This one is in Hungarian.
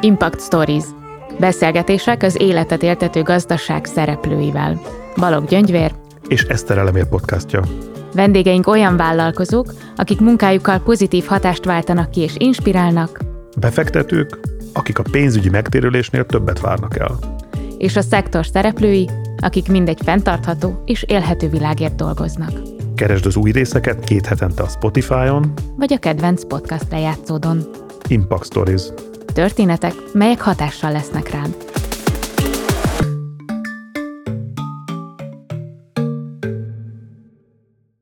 Impact Stories. Beszélgetések az életet éltető gazdaság szereplőivel. Balog Gyöngyvér és Eszter Elemér podcastja. Vendégeink olyan vállalkozók, akik munkájukkal pozitív hatást váltanak ki és inspirálnak. Befektetők, akik a pénzügyi megtérülésnél többet várnak el. És a szektor szereplői, akik mindegy fenntartható és élhető világért dolgoznak. Keresd az új részeket két hetente a Spotify-on, vagy a kedvenc podcast lejátszódon. Impact Stories. Történetek, melyek hatással lesznek rád.